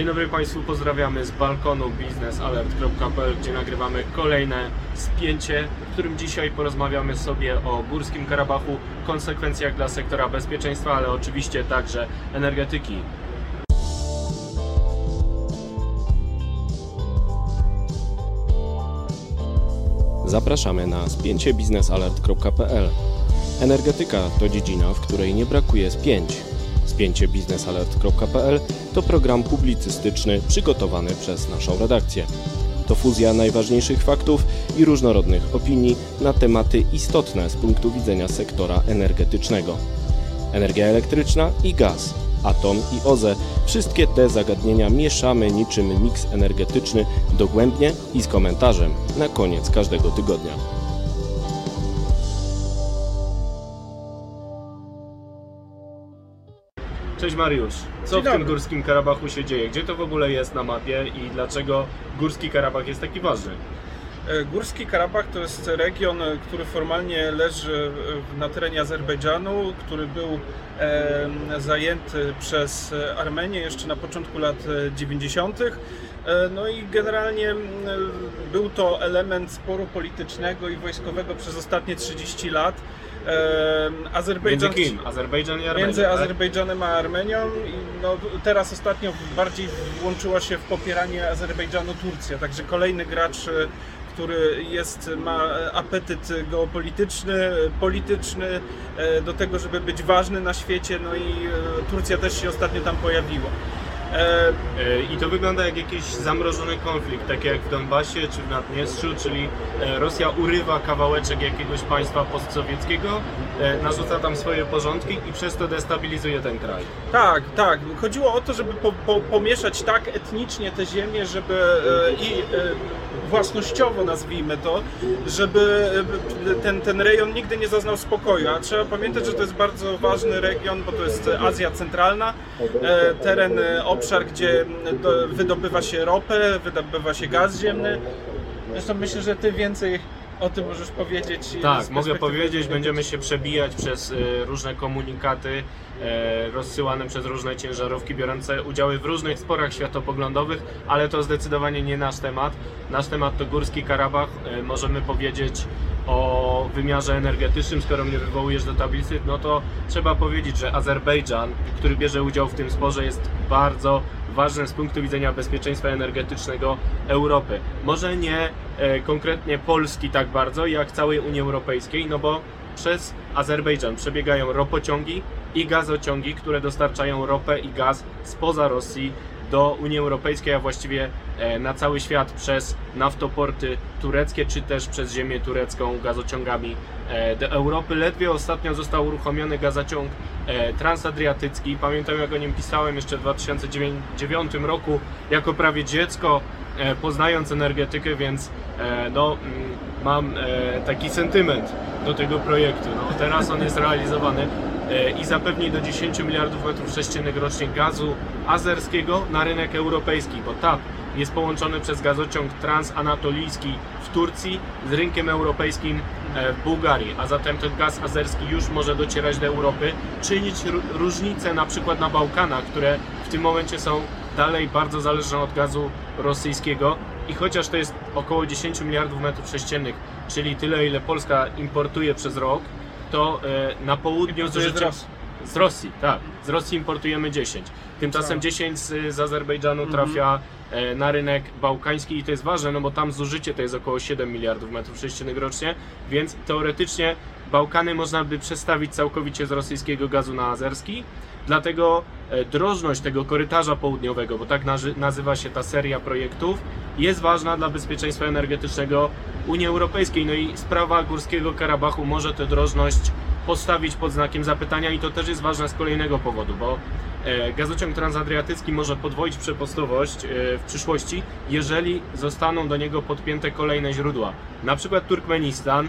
Dzień dobry Państwu, pozdrawiamy z balkonu biznesalert.pl, gdzie nagrywamy kolejne spięcie, w którym dzisiaj porozmawiamy sobie o Górskim Karabachu, konsekwencjach dla sektora bezpieczeństwa, ale oczywiście także energetyki. Zapraszamy na spięcie biznesalert.pl. Energetyka to dziedzina, w której nie brakuje spięć. Spięcie biznesalert.pl to program publicystyczny przygotowany przez naszą redakcję. To fuzja najważniejszych faktów i różnorodnych opinii na tematy istotne z punktu widzenia sektora energetycznego. Energia elektryczna i gaz, atom i OZE wszystkie te zagadnienia mieszamy niczym miks energetyczny dogłębnie i z komentarzem na koniec każdego tygodnia. Mariusz, co w tym. Górskim Karabachu się dzieje? Gdzie to w ogóle jest na mapie i dlaczego Górski Karabach jest taki ważny? E, Górski Karabach to jest region, e, który formalnie leży e, na terenie Azerbejdżanu, który był zajęty przez Armenię jeszcze na początku lat e, 90. E, No i generalnie był to element sporu politycznego i wojskowego przez ostatnie 30 lat. E, Między Azerbejdżan kim? Azerbejdżan i Armenia. Między tak? Azerbejdżanem a Armenią i no, teraz ostatnio bardziej włączyła się w popieranie Azerbejdżanu Turcja, także kolejny gracz, e, który jest, ma apetyt geopolityczny, polityczny e, do tego, żeby być ważny na świecie, no i e, Turcja też się ostatnio tam pojawiła. E, E, I to wygląda jak jakiś zamrożony konflikt, tak jak w Donbasie czy w Naddniestrzu, czyli e, Rosja urywa kawałeczek jakiegoś państwa postsowieckiego, narzuca tam swoje porządki i przez to destabilizuje ten kraj. Tak, tak. Chodziło o to, żeby po, po, pomieszać tak etnicznie te ziemie, żeby i własnościowo nazwijmy to, żeby e, ten, ten rejon nigdy nie zaznał spokoju. A trzeba pamiętać, że to jest bardzo ważny region, bo to jest Azja Centralna, e, teren, e, obszar, gdzie do, wydobywa się ropę, wydobywa się gaz ziemny. Zresztą myślę, że ty więcej o tym możesz powiedzieć. Tak, mogę powiedzieć, będziemy się przebijać przez e, różne komunikaty e, rozsyłane przez różne ciężarówki biorące udziały w różnych sporach światopoglądowych, ale to zdecydowanie nie nasz temat. Nasz temat to Górski Karabach. E, możemy powiedzieć o wymiarze energetycznym, skoro mnie wywołujesz do tablicy, no to trzeba powiedzieć, że Azerbejdżan, który bierze udział w tym sporze, jest bardzo ważny z punktu widzenia bezpieczeństwa energetycznego Europy. Może nie e, konkretnie Polski tak bardzo, jak całej Unii Europejskiej, no bo przez Azerbejdżan przebiegają ropociągi i gazociągi, które dostarczają ropę i gaz spoza Rosji do Unii Europejskiej, a właściwie e, na cały świat przez naftoporty tureckie, czy też przez ziemię turecką gazociągami e, do Europy. Ledwie ostatnio został uruchomiony gazociąg e, transadriatycki. Pamiętam jak o nim pisałem jeszcze w 2009 roku jako prawie dziecko, poznając energetykę, więc no, mm, mam taki sentyment do tego projektu. No, teraz on jest realizowany i zapewni do 10 miliardów metrów sześciennych rocznie gazu azerskiego na rynek europejski, bo TAP jest połączony przez gazociąg transanatolijski w Turcji z rynkiem europejskim e, w Bułgarii, a zatem ten gaz azerski już może docierać do Europy, czynić ró- różnice na przykład na Bałkanach, które w tym momencie są dalej bardzo zależne od gazu rosyjskiego. I chociaż to jest około 10 miliardów metrów sześciennych, czyli tyle ile Polska importuje przez rok, to e, na południu zużycie- raz. z Rosji, tak. Z Rosji importujemy 10. Tymczasem Tak. 10 z, z Azerbejdżanu Mhm. trafia e, na rynek bałkański i to jest ważne, no bo tam zużycie to jest około 7 miliardów metrów sześciennych rocznie, więc teoretycznie Bałkany można by przestawić całkowicie z rosyjskiego gazu na azerski. Dlatego e, drożność tego korytarza południowego, bo tak nazy- nazywa się ta seria projektów, jest ważna dla bezpieczeństwa energetycznego Unii Europejskiej. No i sprawa Górskiego Karabachu może tę drożność postawić pod znakiem zapytania i to też jest ważne z kolejnego powodu, bo e, gazociąg transadriatycki może podwoić przepustowość e, w przyszłości, jeżeli zostaną do niego podpięte kolejne źródła. Na przykład Turkmenistan,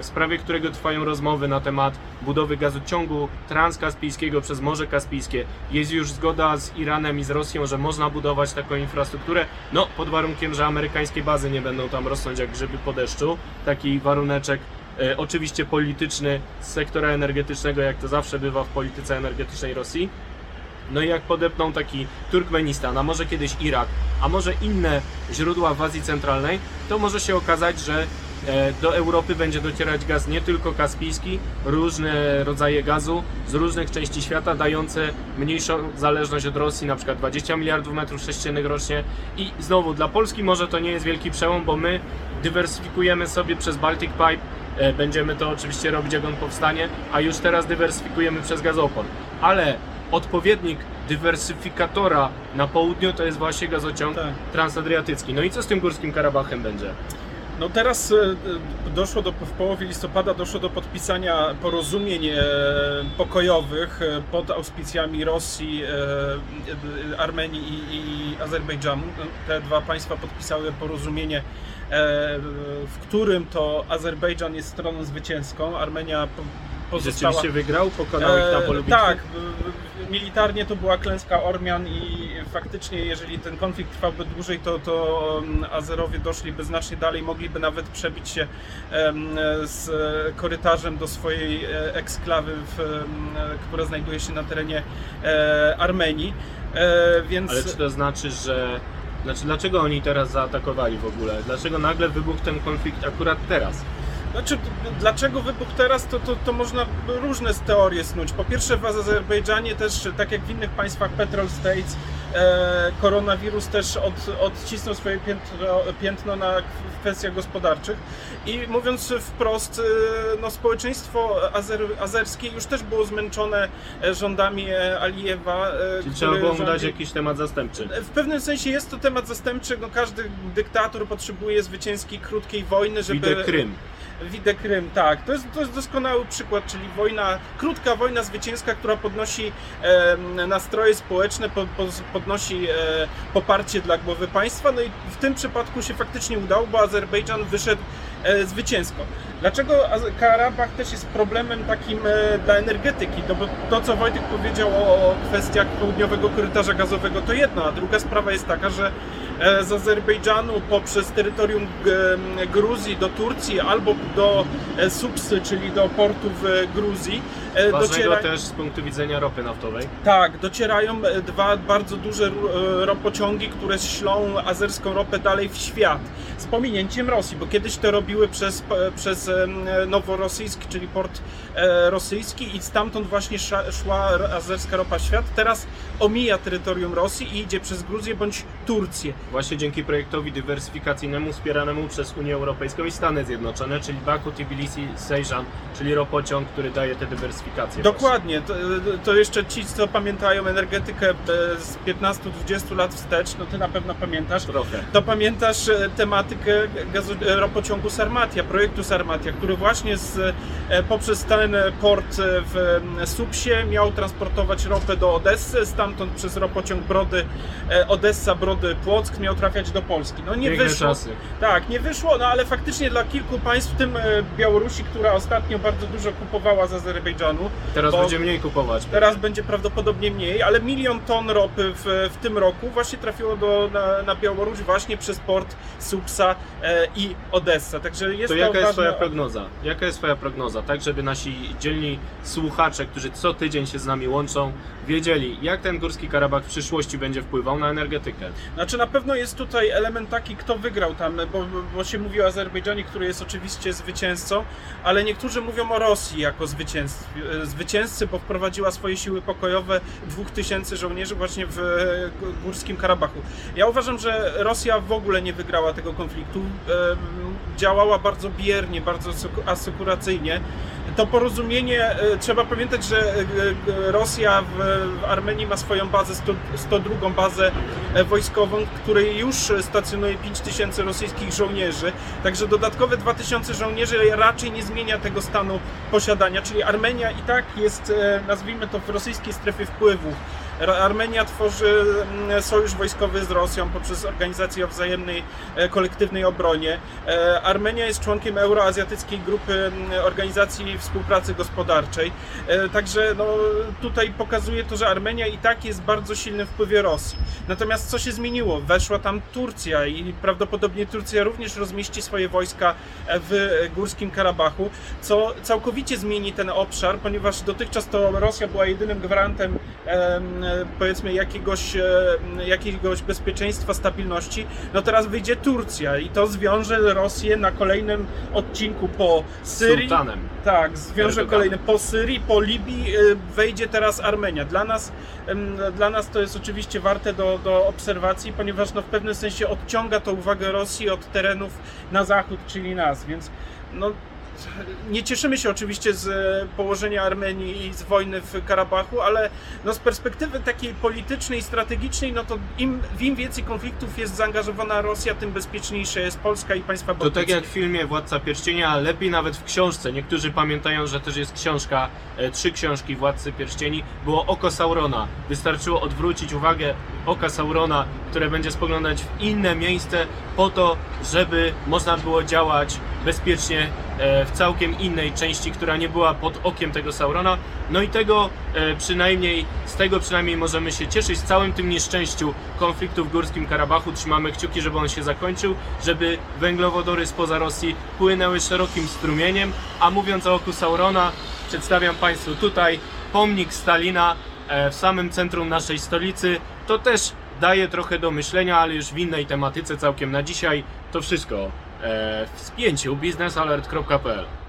w sprawie którego trwają rozmowy na temat budowy gazociągu transkaspijskiego przez Morze Kaspijskie. Jest już zgoda z Iranem i z Rosją, że można budować taką infrastrukturę, no pod warunkiem, że amerykańskie bazy nie będą tam rosnąć jak grzyby po deszczu. Taki waruneczek e, oczywiście polityczny z sektora energetycznego, jak to zawsze bywa w polityce energetycznej Rosji. No i jak podepną taki Turkmenistan, a może kiedyś Irak, a może inne źródła w Azji Centralnej, to może się okazać, że e, do Europy będzie docierać gaz nie tylko kaspijski, różne rodzaje gazu z różnych części świata, dające mniejszą zależność od Rosji, na przykład 20 miliardów metrów sześciennych rocznie. I znowu dla Polski może to nie jest wielki przełom, bo my dywersyfikujemy sobie przez Baltic Pipe E, Będziemy to oczywiście robić, jak on powstanie, a już teraz dywersyfikujemy przez gazoport. Ale odpowiednik dywersyfikatora na południu to jest właśnie gazociąg Tak. transadriatycki. No i co z tym Górskim Karabachem będzie? No teraz e, e, doszło do, w połowie listopada doszło do podpisania porozumień e, pokojowych pod auspicjami Rosji, Armenii i, i Azerbejdżanu. Te dwa państwa podpisały porozumienie, w którym to Azerbejdżan jest stroną zwycięską, Armenia po- pozostała... Rzeczywiście wygrał, pokonał ich na polu? Tak, militarnie to była klęska Ormian i faktycznie jeżeli ten konflikt trwałby dłużej, to, to um, Azerowie doszliby znacznie dalej, mogliby nawet przebić się z korytarzem do swojej e, eksklawy, w, em, która znajduje się na terenie e, Armenii. E, Więc Ale czy to znaczy, że... Znaczy, dlaczego oni teraz zaatakowali w ogóle? Dlaczego nagle wybuchł ten konflikt akurat teraz? Znaczy, dlaczego wybuch teraz, to, to, to można różne teorie snuć. Po pierwsze w Azerbejdżanie też, tak jak w innych państwach Petrol States, koronawirus też od, odcisnął swoje piętno, piętno na kwestiach gospodarczych. I mówiąc wprost, e, no, społeczeństwo azer, azerskie już też było zmęczone e, rządami e, Alijewa. e, Czyli trzeba było mu dać jakiś temat zastępczy. w pewnym sensie jest to temat zastępczy. No, każdy dyktator potrzebuje zwycięskiej, krótkiej wojny, żeby... Widzę Krym. Widzę Krym, tak. To jest, to jest doskonały przykład, czyli wojna, krótka wojna zwycięska, która podnosi e, nastroje społeczne, po, po, podnosi e, poparcie dla głowy państwa. No i w tym przypadku się faktycznie udało, bo Azerbejdżan wyszedł e, zwycięsko. Dlaczego Karabach też jest problemem takim e, dla energetyki? No bo to, co Wojtek powiedział o, kwestiach południowego korytarza gazowego, to jedno, a druga sprawa jest taka, że z Azerbejdżanu poprzez terytorium e, Gruzji do Turcji albo do e, Supsy, czyli do portu w Gruzji, e, Ważnego dociera... też z punktu widzenia ropy naftowej. Tak, docierają e, dwa bardzo duże e, ropociągi, które ślą azerską ropę dalej w świat. Z pominięciem Rosji, bo kiedyś to robiły przez, przez Noworosyjsk, czyli port e, rosyjski i stamtąd właśnie szła azerska ropa w świat. Teraz omija terytorium Rosji i idzie przez Gruzję bądź Turcję. Właśnie dzięki projektowi dywersyfikacyjnemu wspieranemu przez Unię Europejską i Stany Zjednoczone, czyli Baku, Tbilisi, Sejżan, czyli ropociąg, który daje te dywersyfikacje. Dokładnie, to, to jeszcze ci, co pamiętają energetykę e, z 15-20 lat wstecz, no ty na pewno pamiętasz, Trochę. to pamiętasz e, tematykę gazo, e, ropociągu Sarmatia, projektu Sarmatia, który właśnie z, poprzez ten port w e, Supsie miał transportować ropę do Odessy, stamtąd przez ropociąg Brody Odessa, Brody Płock miał trafiać do Polski. No nie Piękne wyszło. czasy. Tak, nie wyszło, no ale faktycznie dla kilku państw, w tym e, Białorusi, która ostatnio bardzo dużo kupowała z Azerbejdżanu, Teraz będzie mniej kupować. Teraz będzie prawdopodobnie mniej, ale milion ton ropy w, w tym roku właśnie trafiło do, na, na Białoruś właśnie przez port Supsa e, i Odessa. Także jest To to, jaka jest Twoja prognoza? Jaka jest Twoja prognoza? Tak, żeby nasi dzielni słuchacze, którzy co tydzień się z nami łączą, wiedzieli, jak ten Górski Karabach w przyszłości będzie wpływał na energetykę. Znaczy na pewno jest tutaj element taki, kto wygrał tam, bo, bo się mówi o Azerbejdżanie, który jest oczywiście zwycięzcą, ale niektórzy mówią o Rosji jako zwycięzcy, zwycięzcy bo wprowadziła swoje siły pokojowe 2000 żołnierzy właśnie w e, Górskim Karabachu. Ja uważam, że Rosja w ogóle nie wygrała tego konfliktu. Działała bardzo biernie, bardzo aseku- asekuracyjnie. To porozumienie, e, trzeba pamiętać, że e, e, Rosja w, Armenii ma swoją bazę, 100, 102 bazę wojskową, w której już stacjonuje 5000 rosyjskich żołnierzy. Także dodatkowe 2000 żołnierzy raczej nie zmienia tego stanu posiadania. Czyli Armenia i tak jest, nazwijmy to, w rosyjskiej strefie wpływów. Armenia tworzy mm, sojusz wojskowy z Rosją poprzez organizację o wzajemnej e, kolektywnej obronie. E, Armenia jest członkiem Euroazjatyckiej Grupy mm, Organizacji Współpracy Gospodarczej. E, Także no, tutaj pokazuje to, że Armenia i tak jest bardzo silnym wpływie Rosji. Natomiast co się zmieniło? Weszła tam Turcja i prawdopodobnie Turcja również rozmieści swoje wojska w Górskim Karabachu, co całkowicie zmieni ten obszar, ponieważ dotychczas to Rosja była jedynym gwarantem em, powiedzmy jakiegoś, e, jakiegoś bezpieczeństwa, stabilności, no teraz wyjdzie Turcja i to zwiąże Rosję na kolejnym odcinku po Syrii. Sultanem. Tak, zwiąże kolejny po Syrii, po Libii, y, wejdzie teraz Armenia. Dla nas, dla nas to jest oczywiście warte do, do obserwacji, ponieważ no, w pewnym sensie odciąga to uwagę Rosji od terenów na zachód, czyli nas, więc no, nie cieszymy się oczywiście z e, położenia Armenii i z wojny w Karabachu, ale no, z perspektywy takiej politycznej, strategicznej, no to im, w im więcej konfliktów jest zaangażowana Rosja, tym bezpieczniejsze jest Polska i państwa To bałtyckie. tak jak w filmie Władca Pierścienia, a lepiej nawet w książce. Niektórzy pamiętają, że też jest książka, e, trzy książki Władcy Pierścieni. Było Oko Saurona. Wystarczyło odwrócić uwagę oka Saurona, które będzie spoglądać w inne miejsce po to, żeby można było działać bezpiecznie e, w całkiem innej części, która nie była pod okiem tego Saurona. No i tego e, przynajmniej, z tego przynajmniej możemy się cieszyć. Z całym tym nieszczęściu konfliktu w Górskim Karabachu trzymamy kciuki, żeby on się zakończył, żeby węglowodory spoza Rosji płynęły szerokim strumieniem. A mówiąc o oku Saurona, przedstawiam Państwu tutaj pomnik Stalina w samym centrum naszej stolicy. To też daje trochę do myślenia, ale już w innej tematyce całkiem na dzisiaj. To wszystko e, w spięciu biznesalert.pl